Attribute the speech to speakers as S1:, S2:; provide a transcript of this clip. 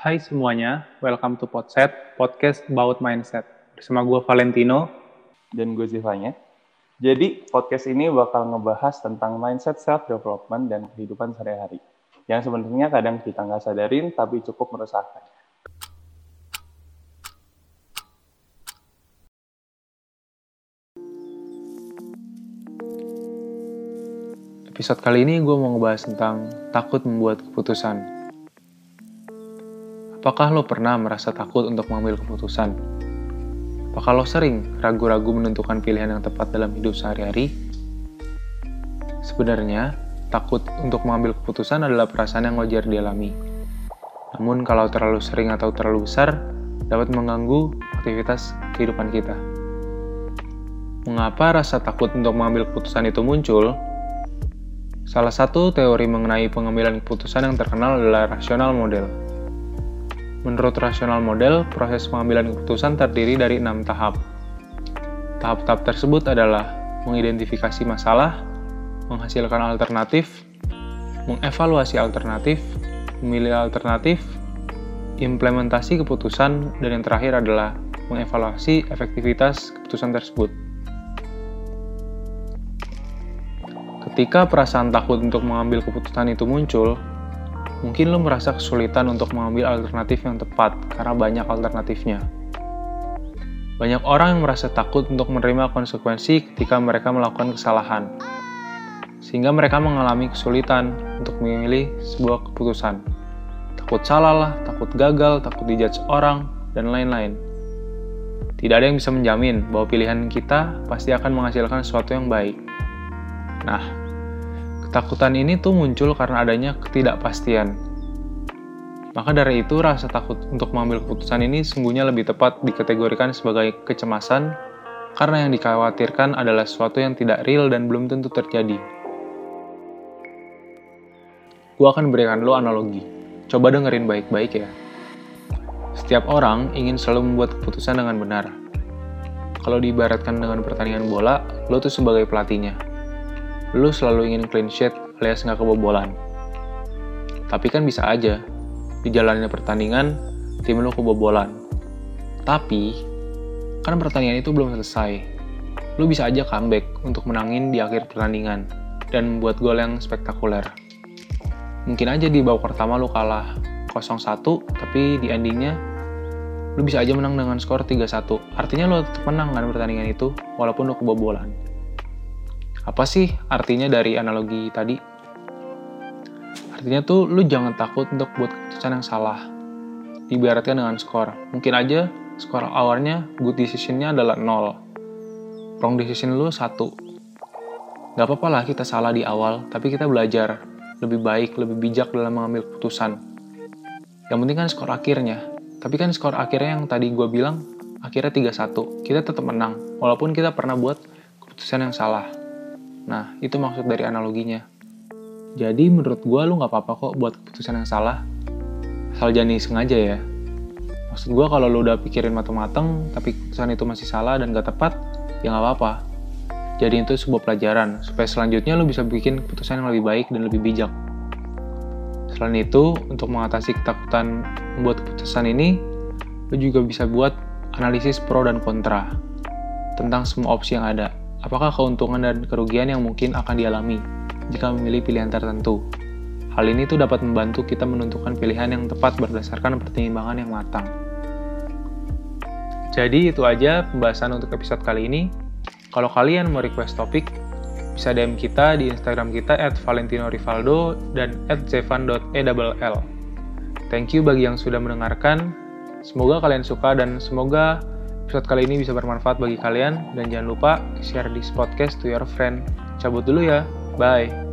S1: Hai semuanya, welcome to Podset, podcast about mindset. Bersama gue Valentino.
S2: dan gue Zivanya. Jadi podcast ini bakal ngebahas tentang mindset self development dan kehidupan sehari-hari. Yang sebenarnya kadang kita nggak sadarin tapi cukup meresahkan.
S1: Episode kali ini gue mau ngebahas tentang takut membuat keputusan. Apakah lo pernah merasa takut untuk mengambil keputusan? Apakah lo sering ragu-ragu menentukan pilihan yang tepat dalam hidup sehari-hari? Sebenarnya, takut untuk mengambil keputusan adalah perasaan yang wajar dialami. Namun kalau terlalu sering atau terlalu besar, dapat mengganggu aktivitas kehidupan kita. Mengapa rasa takut untuk mengambil keputusan itu muncul? Salah satu teori mengenai pengambilan keputusan yang terkenal adalah rasional model. Menurut rasional model, proses pengambilan keputusan terdiri dari enam tahap. Tahap-tahap tersebut adalah mengidentifikasi masalah, menghasilkan alternatif, mengevaluasi alternatif, memilih alternatif, implementasi keputusan, dan yang terakhir adalah mengevaluasi efektivitas keputusan tersebut. Ketika perasaan takut untuk mengambil keputusan itu muncul, mungkin lo merasa kesulitan untuk mengambil alternatif yang tepat karena banyak alternatifnya. Banyak orang yang merasa takut untuk menerima konsekuensi ketika mereka melakukan kesalahan, sehingga mereka mengalami kesulitan untuk memilih sebuah keputusan. Takut salah lah, takut gagal, takut dijudge orang, dan lain-lain. Tidak ada yang bisa menjamin bahwa pilihan kita pasti akan menghasilkan sesuatu yang baik. Nah, ketakutan ini tuh muncul karena adanya ketidakpastian. Maka dari itu, rasa takut untuk mengambil keputusan ini sungguhnya lebih tepat dikategorikan sebagai kecemasan karena yang dikhawatirkan adalah sesuatu yang tidak real dan belum tentu terjadi. Gue akan berikan lo analogi. Coba dengerin baik-baik ya. Setiap orang ingin selalu membuat keputusan dengan benar. Kalau diibaratkan dengan pertandingan bola, lo tuh sebagai pelatihnya lu selalu ingin clean sheet alias nggak kebobolan. Tapi kan bisa aja, di jalannya pertandingan, tim lu kebobolan. Tapi, kan pertandingan itu belum selesai. Lu bisa aja comeback untuk menangin di akhir pertandingan, dan membuat gol yang spektakuler. Mungkin aja di babak pertama lu kalah 0-1, tapi di endingnya lu bisa aja menang dengan skor 3-1. Artinya lu tetap menang kan pertandingan itu, walaupun lu kebobolan. Apa sih artinya dari analogi tadi? Artinya tuh lu jangan takut untuk buat keputusan yang salah. Diibaratkan dengan skor. Mungkin aja skor awalnya good decision-nya adalah 0. Wrong decision lu 1. Gak apa-apa lah kita salah di awal, tapi kita belajar lebih baik, lebih bijak dalam mengambil keputusan. Yang penting kan skor akhirnya. Tapi kan skor akhirnya yang tadi gue bilang, akhirnya 3-1. Kita tetap menang, walaupun kita pernah buat keputusan yang salah. Nah, itu maksud dari analoginya. Jadi menurut gue lu gak apa-apa kok buat keputusan yang salah. Asal jangan sengaja ya. Maksud gue kalau lu udah pikirin mateng-mateng, tapi keputusan itu masih salah dan gak tepat, ya gak apa-apa. Jadi itu sebuah pelajaran, supaya selanjutnya lu bisa bikin keputusan yang lebih baik dan lebih bijak. Selain itu, untuk mengatasi ketakutan membuat keputusan ini, lu juga bisa buat analisis pro dan kontra tentang semua opsi yang ada apakah keuntungan dan kerugian yang mungkin akan dialami jika memilih pilihan tertentu. Hal ini tuh dapat membantu kita menentukan pilihan yang tepat berdasarkan pertimbangan yang matang. Jadi itu aja pembahasan untuk episode kali ini. Kalau kalian mau request topik, bisa DM kita di Instagram kita at Valentino Rivaldo dan at zevan.ell. Thank you bagi yang sudah mendengarkan. Semoga kalian suka dan semoga Episode kali ini bisa bermanfaat bagi kalian dan jangan lupa share this podcast to your friend. Cabut dulu ya. Bye.